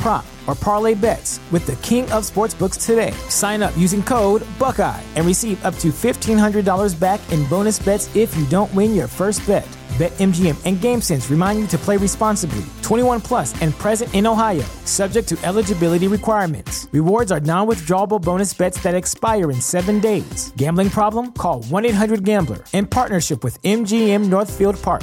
prop, or parlay bets with the king of sportsbooks today. Sign up using code Buckeye and receive up to $1,500 back in bonus bets if you don't win your first bet. BetMGM and GameSense remind you to play responsibly. 21 plus and present in Ohio, subject to eligibility requirements. Rewards are non-withdrawable bonus bets that expire in seven days. Gambling problem? Call 1-800-GAMBLER. In partnership with MGM Northfield Park.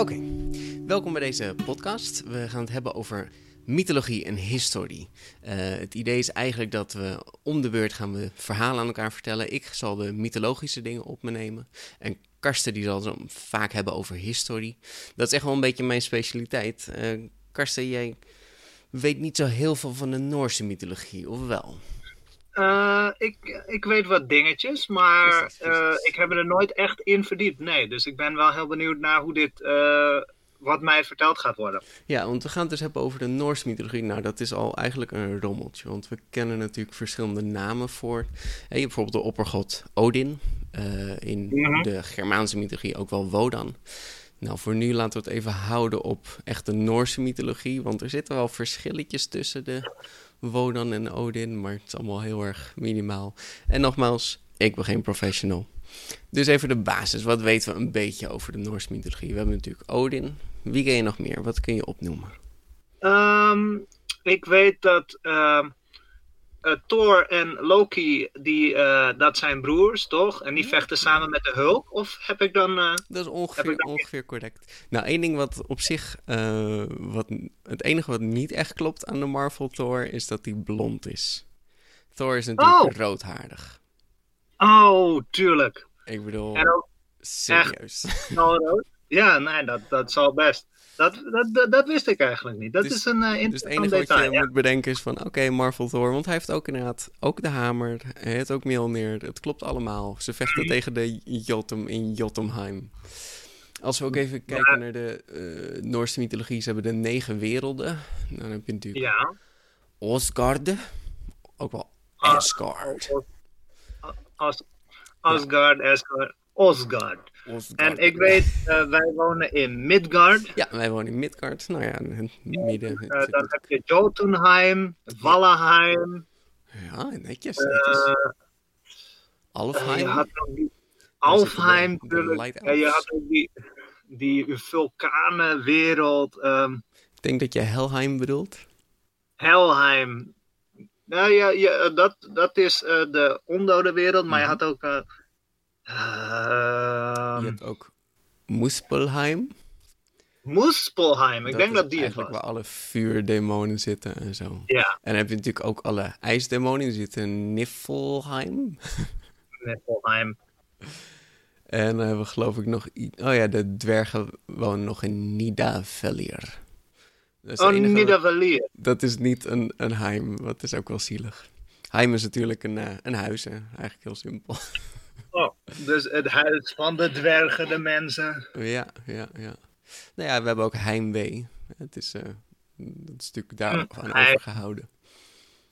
Oké, welkom bij deze podcast. We gaan het hebben over mythologie en historie. Eh, het idee is eigenlijk dat we om de beurt gaan we verhalen aan elkaar vertellen. Ik zal de mythologische dingen op me nemen. En Karsten die zal het vaak hebben over historie. Dat is echt wel een beetje mijn specialiteit. Uh, Karsten, jij weet niet zo heel veel van de Noorse mythologie, of wel? Uh, ik, ik weet wat dingetjes, maar uh, ik heb er nooit echt in verdiept. Nee, dus ik ben wel heel benieuwd naar hoe dit, uh, wat mij verteld gaat worden. Ja, want we gaan het dus hebben over de Noorse mythologie. Nou, dat is al eigenlijk een rommeltje, want we kennen natuurlijk verschillende namen voor. je hebt bijvoorbeeld de oppergod Odin, in mm -hmm. de Germaanse mythologie ook wel Wodan. Nou, voor nu laten we het even houden op echt de Noorse mythologie, want er zitten wel verschilletjes tussen de Wodan en Odin, maar het is allemaal heel erg minimaal. En nogmaals, ik ben geen professional. Dus even de basis. Wat weten we een beetje over de Noorse mythologie? We hebben natuurlijk Odin. Wie ken je nog meer? Wat kun je opnoemen? Um, ik weet dat uh, uh, Thor en Loki, die, uh, dat zijn broers, toch? En die vechten samen met de hulp? Of heb ik dan... Uh, dat is ongeveer, dan... ongeveer correct. Nou, één ding wat op zich... wat, het enige wat niet echt klopt aan de Marvel Thor... is dat hij blond is. Thor is natuurlijk oh. roodhaardig. Oh, tuurlijk. Ik bedoel, en ook serieus. Ja, nee, dat, dat zal best. Dat, dat, dat, wist ik eigenlijk niet. Dat dus, is een uh, Dus het enige detail, wat je moet bedenken is van... Oké, okay, Marvel Thor, want hij heeft ook inderdaad ook de hamer. Hij heeft ook Mjolnir. Het klopt allemaal. Ze vechten Mhm. tegen de Jotum in Jotunheim. Als we ook even kijken Ja. naar de uh, Noorse mythologie... ze hebben de negen werelden. Nou, dan heb je natuurlijk Ja. Osgard. Ook wel Ah, Asgard. As, Asgard, Asgard. Osgard. En ik weet, uh, wij wonen in Midgard. Ja, wij wonen in Midgard. Nou ja, in het midden. Uh, dan heb je Jotunheim, Valheim. Ja, netjes. netjes. Uh, Alfheim. je had ook die Daar zitten Alfheim, natuurlijk. En je had ook die, die vulkanenwereld. ehm Ik denk dat je Helheim bedoelt. Helheim. Nou ja, ja dat, dat is eh, de ondode wereld, maar je Mhm. had ook. Eh, ehm, Je hebt ook Muspelheim. Muspelheim, ik denk dat die het was. waar alle vuurdemonen zitten en zo. Ja, En dan heb je natuurlijk ook alle ijsdemonen. Die zitten in Niflheim. Niflheim. En dan hebben we geloof ik nog... Oh ja, de dwergen wonen nog in Nidavellir. Dat Oh, Nidavellir. Dat is niet een, een heim. Wat is ook wel zielig. Heim is natuurlijk een, eh, een huis, hè. Eigenlijk heel simpel. Dus het huis van de dwergen, de mensen. ja, ja, ja. Nou ja, we hebben ook heimwee. Het is, eh, dat is natuurlijk daar Hm, aan overgehouden.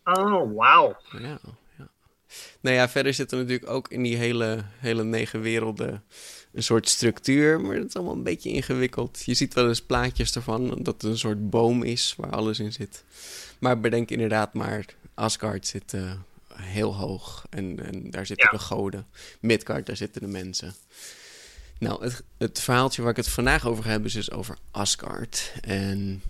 Oh, wauw. Ja, ja. Nou ja, verder zitten natuurlijk ook in die hele, hele negen werelden een soort structuur, maar het is allemaal een beetje ingewikkeld. Je ziet wel eens plaatjes ervan, dat het een soort boom is waar alles in zit. Maar bedenk inderdaad maar, Asgard zit uh, heel hoog en, en daar zitten de goden. Midgard, daar zitten de mensen. Nou, het, het, verhaaltje waar ik het vandaag over heb is dus over Asgard. En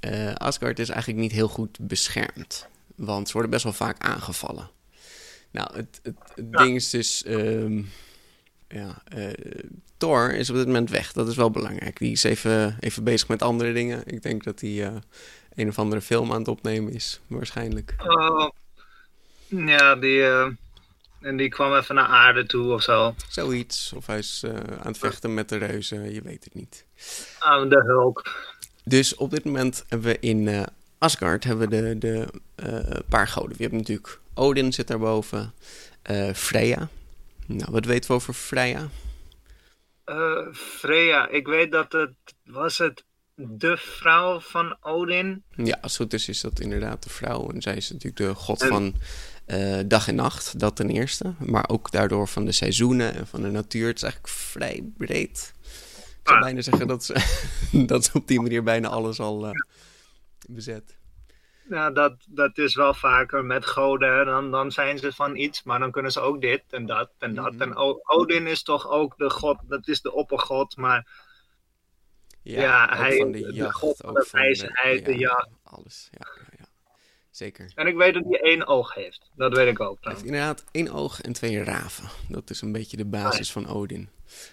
uh, Asgard is eigenlijk niet heel goed beschermd, want ze worden best wel vaak aangevallen. Nou, het, het, ding is dus... Um, ja, uh, Thor is op dit moment weg. Dat is wel belangrijk. Die is even, even bezig met andere dingen. Ik denk dat hij uh, een of andere film aan het opnemen is, waarschijnlijk. Oh, ja, die, uh, en die kwam even naar aarde toe of zo. Zoiets. Of hij is aan het vechten met de reuzen, je weet het niet. Aan de hulk. Dus op dit moment hebben we in Asgard hebben we de, de paar goden. We hebben natuurlijk Odin zit daarboven. Freya, nou, wat weten we over Freya? Freya, ik weet dat het was het de vrouw van Odin. Ja, als het goed is, is dat inderdaad de vrouw. En zij is natuurlijk de god van uh, dag en nacht, dat ten eerste. Maar ook daardoor van de seizoenen en van de natuur. Het is eigenlijk vrij breed. Ik zou ah. bijna zeggen dat ze, dat ze op die manier bijna alles al uh, bezet ja, dat, dat is wel vaker met goden. Dan, dan zijn ze van iets, maar dan kunnen ze ook dit en dat en dat. Mhm. En Odin is toch ook de god, dat is de oppergod, maar ja, ja hij van de, jacht, god van de wijsheid, de, jacht. Alles, ja, ja, zeker. En ik weet dat hij één oog heeft, dat weet ik ook. Hij heeft inderdaad één oog en twee raven. Dat is een beetje de basis van Odin.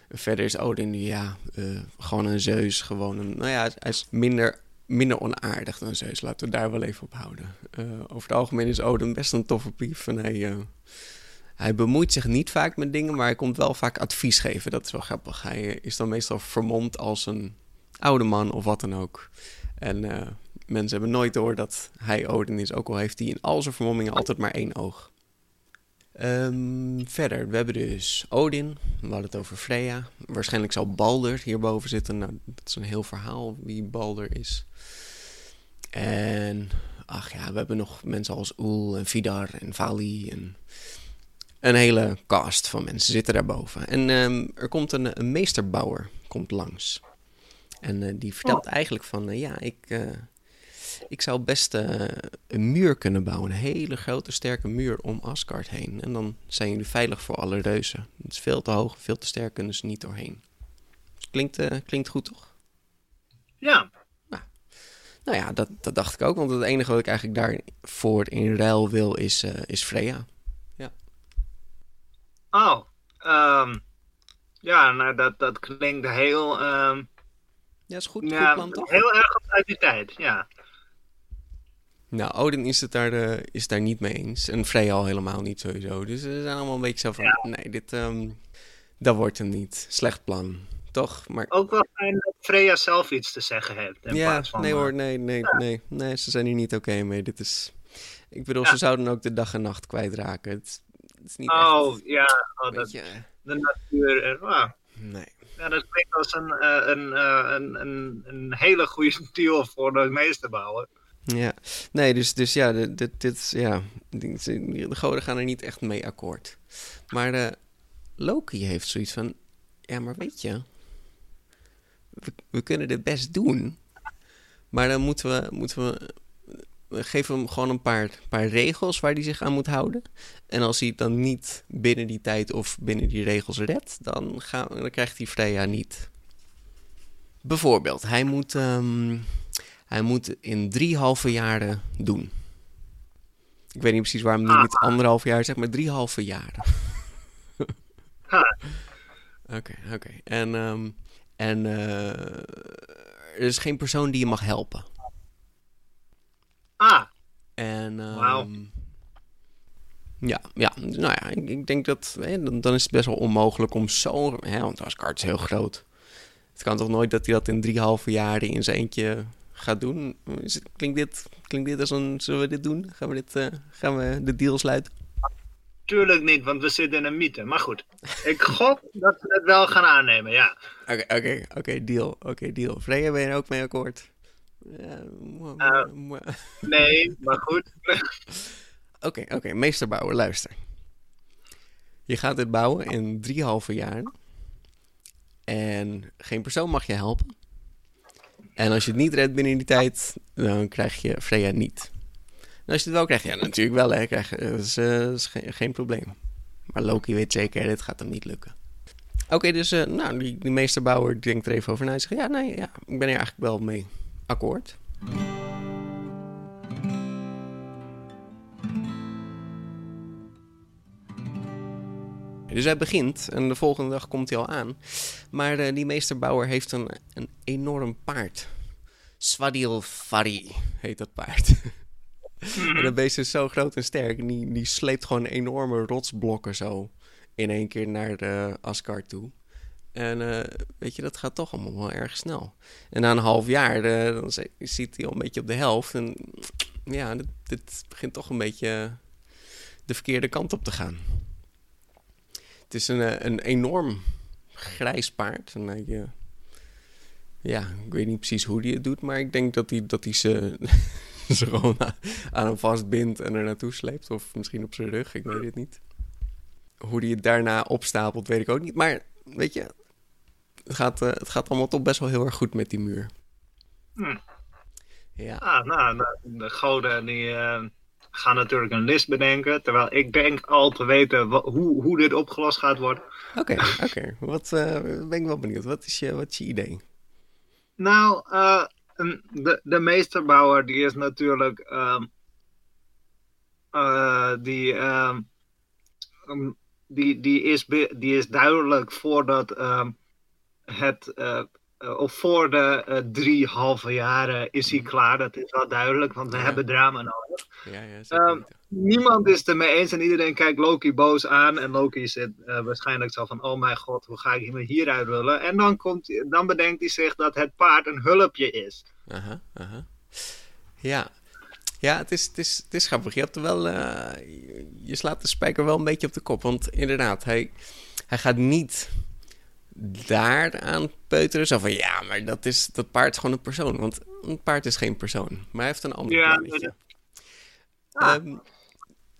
Verder is Odin, ja, uh, gewoon een Zeus, gewoon een, nou ja, hij is minder minder onaardig dan Zeus. Laten we daar wel even op houden. Uh, over het algemeen is Odin best een toffe pief. En hij, uh, hij bemoeit zich niet vaak met dingen, maar hij komt wel vaak advies geven. Dat is wel grappig. Hij is dan meestal vermomd als een oude man of wat dan ook. En mensen hebben nooit door dat hij Odin is. Ook al heeft hij in al zijn vermommingen altijd maar één oog. Um, verder, we hebben dus Odin, we hadden het over Freya. Waarschijnlijk zal Balder hierboven zitten. Nou, dat is een heel verhaal wie Balder is. En ach ja, we hebben nog mensen als Oel en Vidar en Vali en een hele cast van mensen zitten daarboven. En um, er komt een, een, meesterbouwer komt langs. En uh, die vertelt oh. eigenlijk van, uh, ja, ik, uh, ik zou best uh, een muur kunnen bouwen. Een hele grote, sterke muur om Asgard heen. En dan zijn jullie veilig voor alle reuzen. Het is veel te hoog, veel te sterk, kunnen ze niet doorheen. Klinkt, uh, klinkt goed, toch? Ja. Nou, nou ja, dat, dat dacht ik ook. Want het enige wat ik eigenlijk daarvoor in ruil wil is, uh, is Freya. Ja. Oh, um, ja, nou dat, dat klinkt heel... Um... Ja, is goed, ja, goed plan, toch? Heel erg uit die tijd, ja. Nou, Odin is het daar, uh, is daar niet mee eens. En Freya al helemaal niet sowieso. Dus ze zijn allemaal een beetje zo van... Nee, dit... Um, dat wordt hem niet. Slecht plan. Toch? Maar... Ook wel fijn dat Freya zelf iets te zeggen heeft. In ja, van, nee hoor. Nee, nee, nee. Nee, ze zijn hier niet oké mee. Dit is... Ik bedoel, ze zouden ook de dag en nacht kwijtraken. Het, het is niet oh, echt... ja. Oh, dat, je... De natuur. En, wow. Nee. Ja, dat klinkt als een, een, een, een, een hele goede deal voor de meesterbouwer. Ja, nee, dus, dus ja, dit, dit, ja, de goden gaan er niet echt mee akkoord. Maar uh, Loki heeft zoiets van, ja, maar weet je, we, kunnen dit best doen, maar dan moeten we, moeten we, we geven hem gewoon een paar, paar regels waar hij zich aan moet houden. En als hij het dan niet binnen die tijd of binnen die regels redt, dan, gaan, dan krijgt hij Freya niet. Bijvoorbeeld, hij moet... Um, hij moet in drie halve jaren doen. Ik weet niet precies waarom hij niet anderhalf jaar zegt, maar drie halve jaren. Oké, oké. En, um, en uh, er is geen persoon die je mag helpen. Ah. En um, wow. ja, ja, nou ja, ik, ik denk dat hè, dan, dan, is het best wel onmogelijk om zo, hè, want Asgard is heel groot. Het kan toch nooit dat hij dat in drie halve jaren in zijn eentje gaat doen. klinkt, dit, klinkt dit als een... Zullen we dit doen? Gaan we, dit, uh, gaan we de deal sluiten? Tuurlijk niet, want we zitten in een mythe. Maar goed, ik gok dat we het wel gaan aannemen, ja. Oké, oké, oké, deal. Oké, deal. Freya, ben je er ook mee akkoord? Ja, uh, nee, maar goed. Oké, oké, meesterbouwer, luister. Je gaat dit bouwen in drie halve jaar. En geen persoon mag je helpen. En als je het niet redt binnen die tijd, dan krijg je Freya niet. En als je het wel krijgt, ja, natuurlijk wel, hè. Krijg, dat is, uh, is geen, geen, probleem. Maar Loki weet zeker, dit gaat hem niet lukken. Oké, dus uh, nou, die, die meesterbouwer denkt er even over na. Hij zegt, ja, nee, ja, ik ben er eigenlijk wel mee akkoord. Dus hij begint en de volgende dag komt hij al aan. Maar uh, die meesterbouwer heeft een, een enorm paard. Swadilfari heet dat paard. en dat beest is zo groot en sterk. Die, die sleept gewoon enorme rotsblokken zo in één keer naar de Asgard toe. En uh, weet je, dat gaat toch allemaal wel erg snel. En na een half jaar uh, dan zit hij al een beetje op de helft. En ja, dit, begint toch een beetje de verkeerde kant op te gaan. Het is een, een enorm grijs paard. En hij, uh, ja, ik weet niet precies hoe hij het doet, maar ik denk dat hij, dat hij ze, ze gewoon aan, hem vastbindt en er naartoe sleept. Of misschien op zijn rug, ik weet het niet. Hoe hij het daarna opstapelt, weet ik ook niet. Maar weet je, het gaat, uh, het gaat allemaal toch best wel heel erg goed met die muur. Hm. Ja. Ah, nou, de goden die uh, gaan natuurlijk een list bedenken. Terwijl ik denk al te weten hoe, hoe dit opgelost gaat worden. Oké, okay, oké. Okay. Wat uh, ben ik wel benieuwd. Wat is je, wat is je idee? Nou, de, de meesterbouwer die is natuurlijk... Ehm, die, ehm, die, die, is, die is duidelijk voordat ehm, het, uh, of voor de uh, drie halve jaren is hij mhm. klaar. Dat is wel duidelijk, want we hebben drama nodig. Ja, ja, um, niemand is het ermee eens en iedereen kijkt Loki boos aan. En Loki zit uh, waarschijnlijk zo van, oh mijn god, hoe ga ik me hieruit willen? En dan, komt, dan bedenkt hij zich dat het paard een hulpje is. Aha, aha. Ja, ja, het is, het, is, het is grappig. Je, hebt er wel, uh, je slaat de spijker wel een beetje op de kop. Want inderdaad, hij, hij gaat niet daar aan peuteren. Zo van, ja, maar dat, is, dat paard is gewoon een persoon. Want een paard is geen persoon. Maar hij heeft een ander ja, plannetje. Um,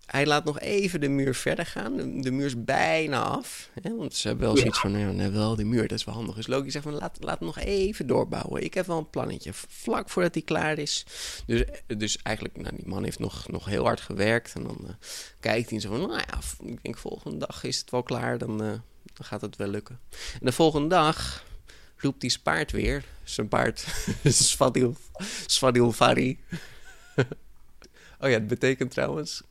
hij laat nog even de muur verder gaan. De, muur is bijna af. Hè? Want ze hebben wel ja. zoiets van, nou, nee, wel die muur, dat is wel handig. Dus Loki zegt van, laat, laat hem nog even doorbouwen. Ik heb wel een plannetje. Vlak voordat hij klaar is. Dus, dus eigenlijk, nou, die man heeft nog, nog heel hard gewerkt. En dan uh, kijkt hij zo van, nou ja, ik denk volgende dag is het wel klaar. Dan... Uh, dan gaat het wel lukken. En de volgende dag roept die paard weer. Zijn paard, Svadil, Svadil Fari. oh ja, het betekent trouwens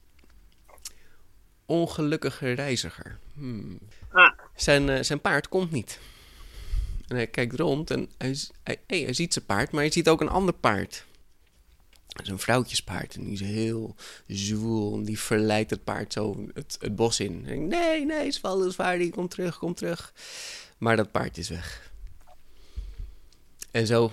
ongelukkige reiziger. Hmm. Ah. Zijn, uh, zijn paard komt niet. En hij kijkt rond en hij, hij, hey, hij ziet zijn paard, maar hij ziet ook een ander paard. Dat is een vrouwtjespaard en die is heel zwoel. En die verleidt het paard zo het, het bos in. En nee, nee, die kom terug, kom terug. Maar dat paard is weg. En zo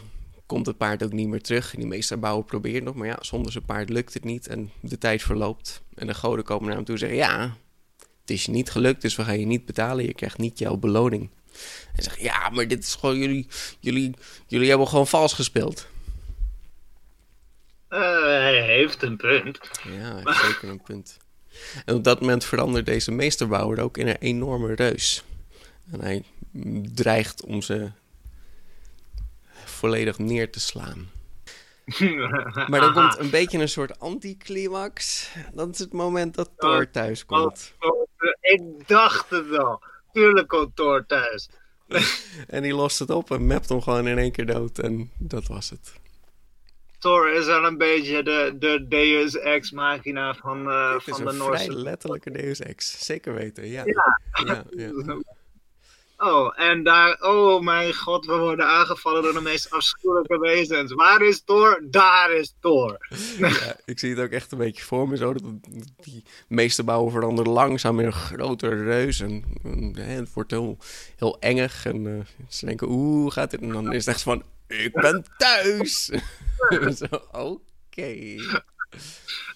komt het paard ook niet meer terug. En die meesterbouwer probeert nog, maar ja, zonder zijn paard lukt het niet. En de tijd verloopt. En de goden komen naar hem toe en zeggen: Ja, het is je niet gelukt, dus we gaan je niet betalen. Je krijgt niet jouw beloning. En zegt: Ja, maar dit is gewoon jullie, jullie, jullie hebben gewoon vals gespeeld. Uh, hij heeft een punt. Ja, hij heeft zeker een punt. En op dat moment verandert deze meesterbouwer ook in een enorme reus. En hij dreigt om ze volledig neer te slaan. maar dan komt een beetje een soort anticlimax. Dat is het moment dat Thor thuis komt. Oh, oh, ik dacht het wel. Tuurlijk komt Thor thuis. en die lost het op en mapt hem gewoon in één keer dood. En dat was het. Thor is al een beetje de, de Deus Ex Machina van, uh, van de Noorse. Vrij letterlijke Deus Ex, zeker weten, ja. Ja. ja, ja. Oh, en daar, oh mijn god, we worden aangevallen door de meest afschuwelijke wezens. Waar is Thor? Daar is Thor. Ik zie het ook echt een beetje voor me zo. Dat die meeste bouwen veranderen langzaam in een grotere reus. En, het wordt heel, heel engig. En uh, ze denken, oeh, gaat dit? En dan is het echt van, ik ben thuis. Oké.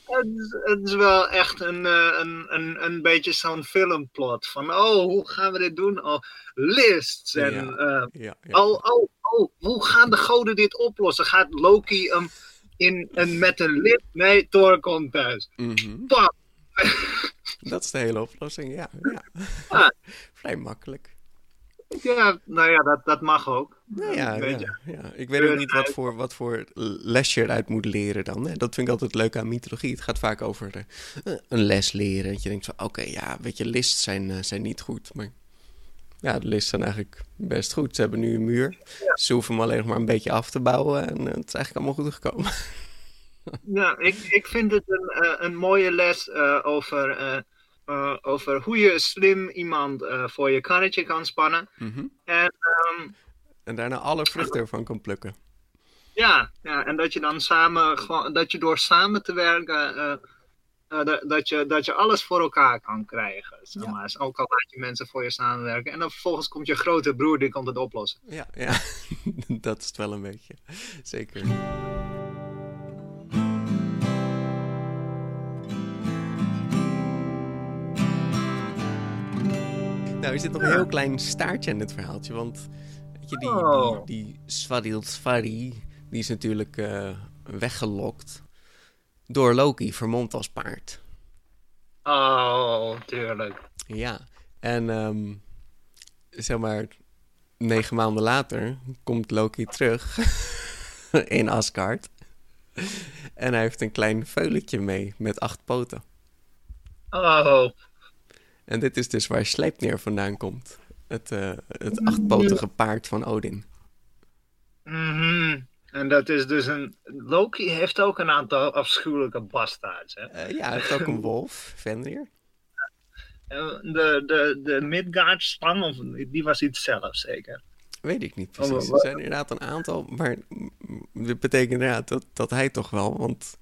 Het, het, is wel echt een, eh, een, een, een beetje zo'n filmplot. Van, oh, hoe gaan we dit doen? Oh, lists. En, ja, uh, ja, Oh, oh, oh, hoe gaan de goden dit oplossen? Gaat Loki um, in, een, met een lid? Nee, Thor komt thuis. Mm -hmm. Dat is de hele oplossing, ja. ja. Vrij makkelijk. Ja, nou ja, dat, dat mag ook. Nou ja, ja, ja, ik weet ook niet wat voor, wat voor les je eruit moet leren dan. Hè? Dat vind ik altijd leuk aan mythologie. Het gaat vaak over uh, een les leren. Dat je denkt van, oké, ja, weet je, lists zijn, uh, zijn niet goed. Maar ja, de lists zijn eigenlijk best goed. Ze hebben nu een muur. Ze hoeven hem alleen nog maar een beetje af te bouwen. En uh, het is eigenlijk allemaal goed gekomen. Ja, ik, ik vind het een, een mooie les over uh, over hoe je slim iemand uh, voor je karretje kan spannen. Mm -hmm. en, um, en daarna alle vruchten ervan kan plukken. Ja, ja, en dat je dan samen, gewoon, dat je door samen te werken, uh, dat, je, dat je alles voor elkaar kan krijgen. Zeg maar. Dus ook al laat je mensen voor je samenwerken. En dan vervolgens komt je grote broer, die komt het oplossen. Ja, ja. dat is het wel een beetje. Zeker. Nou, er zit nog een heel klein staartje in dit verhaaltje. Want weet je, die, oh. die, die Svari, die is natuurlijk uh, weggelokt door Loki, vermomd als paard. Oh, tuurlijk. Ja, en um, zeg maar, negen maanden later komt Loki terug in Asgard. En hij heeft een klein veuletje mee met acht poten. Oh. En dit is dus waar Sleipnir vandaan komt. Het, uh, het achtpotige paard van Odin. Mm -hmm. En dat is dus een... Loki heeft ook een aantal afschuwelijke bastards, hè? Uh, ja, hij heeft ook een wolf, Fenrir. Uh, de de, de Midgard-stam, of die was iets zelfs zeker? Weet ik niet precies. Er zijn inderdaad een aantal, maar dit betekent inderdaad dat, dat hij toch wel, want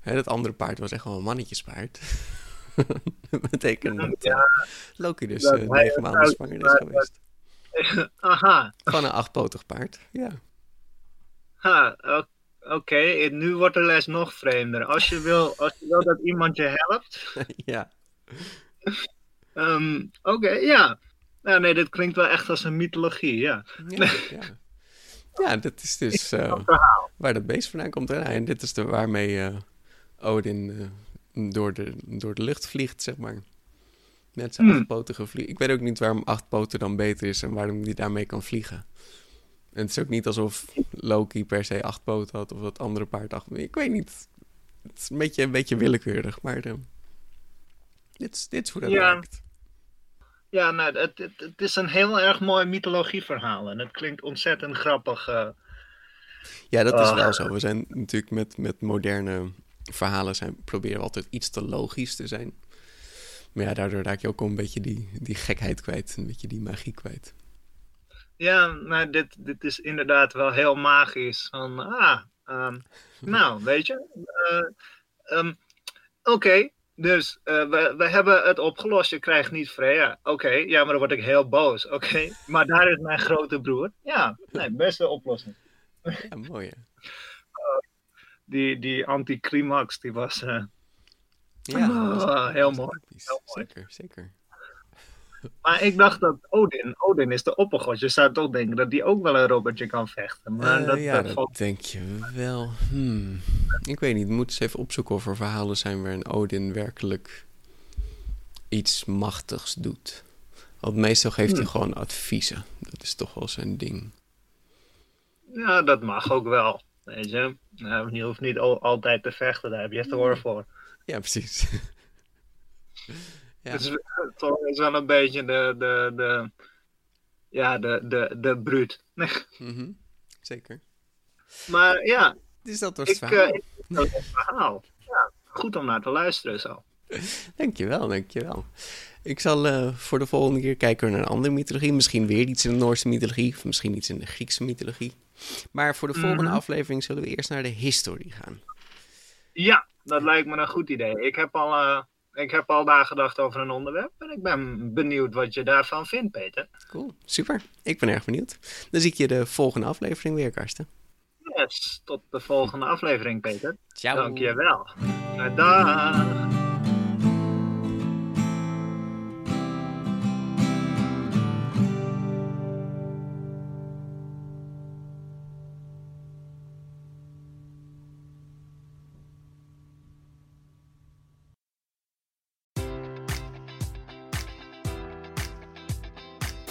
hè, dat andere paard was echt wel een mannetjespaard. dat betekent dat ja, Loki dus uh, negen maanden zwanger is geweest. Aha. Van een achtpotig paard, ja. Ha, oké. Okay. Nu wordt de les nog vreemder. Als je wil, als je wil dat iemand je helpt. ja. um, oké, okay, ja. Nou, nee, dit klinkt wel echt als een mythologie, ja. Ja, ja. ja dat is dus uh, waar dat beest vandaan komt. En dit is de waarmee uh, Odin door, de, door de lucht vliegt, zeg maar. Met zijn Hmm. achtpotige vlieg. Ik weet ook niet waarom acht poten dan beter is en waarom hij daarmee kan vliegen. En het is ook niet alsof Loki per se acht poten had of dat andere paard acht. Ik weet niet. Het is een beetje, een beetje willekeurig, maar uh, dit, is, dit is hoe dat Ja. werkt. Ja, nou, het, het, het is een heel erg mooi mythologieverhaal. En het klinkt ontzettend grappig. uh, Ja, dat is Ah. wel zo. We zijn natuurlijk met, met moderne verhalen zijn, proberen we altijd iets te logisch te zijn. Maar ja, daardoor raak je ook al een beetje die, die gekheid kwijt. Een beetje die magie kwijt. Ja, nou, dit, dit is inderdaad wel heel magisch. Van, ah, ehm, nou, weet je. eh, ehm, Oké, dus eh, we, we hebben het opgelost. Je krijgt niet Freya. Oké, ja, maar dan word ik heel boos. Oké, maar daar is mijn grote broer. Ja, nee, beste oplossing. Ja, mooi hè? Die, die anticlimax, die was eh, Ja, Ah, heel mooi. episch. Heel mooi. Zeker, zeker. Maar ik dacht dat Odin, Odin is de oppergod. Je zou toch denken dat die ook wel een robotje kan vechten. Maar Eh, dat, ja, dat valt denk je wel. Hmm. Ik weet niet, moet eens even opzoeken of er verhalen zijn waarin Odin werkelijk iets machtigs doet. Want meestal geeft hij Hmm. gewoon adviezen. Dat is toch wel zijn ding. Ja, dat mag ook wel. Weet je, Nou, je hoeft niet al- altijd te vechten, daar heb je Thor voor. Ja, precies. ja. Het is, Thor is wel een beetje de, de, de, ja, de, de, de bruut. Mhm. Zeker. Maar ja, Dus dat was ik, het verhaal. eh, ik dat een verhaal. Ja, goed om naar te luisteren zo. Dankjewel, dankjewel. Ik zal eh, voor de volgende keer kijken naar een andere mythologie. Misschien weer iets in de Noorse mythologie. Of misschien iets in de Griekse mythologie. Maar voor de volgende Mhm. aflevering zullen we eerst naar de historie gaan. Ja, dat lijkt me een goed idee. Ik heb al, eh, ik heb al nagedacht over een onderwerp. En ik ben benieuwd wat je daarvan vindt, Peter. Cool, super. Ik ben erg benieuwd. Dan zie ik je de volgende aflevering weer, Karsten. Yes, tot de volgende aflevering, Peter. Ciao. Dank je wel. Dag.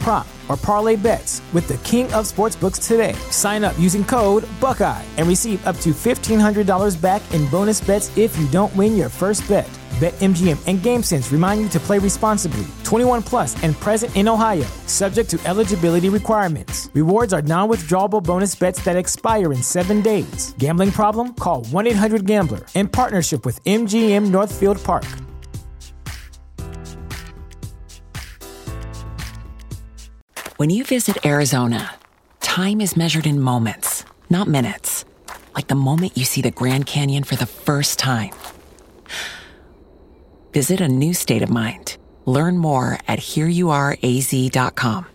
prop, or parlay bets with the king of sportsbooks today. Sign up using code Buckeye and receive up to $1,500 back in bonus bets if you don't win your first bet. BetMGM and GameSense remind you to play responsibly. 21 plus and present in Ohio, subject to eligibility requirements. Rewards are non-withdrawable bonus bets that expire in seven days. Gambling problem? Call 1-800-GAMBLER. In partnership with MGM Northfield Park. When you visit Arizona, time is measured in moments, not minutes. Like the moment you see the Grand Canyon for the first time. Visit a new state of mind. Learn more at hereyouareaz.com.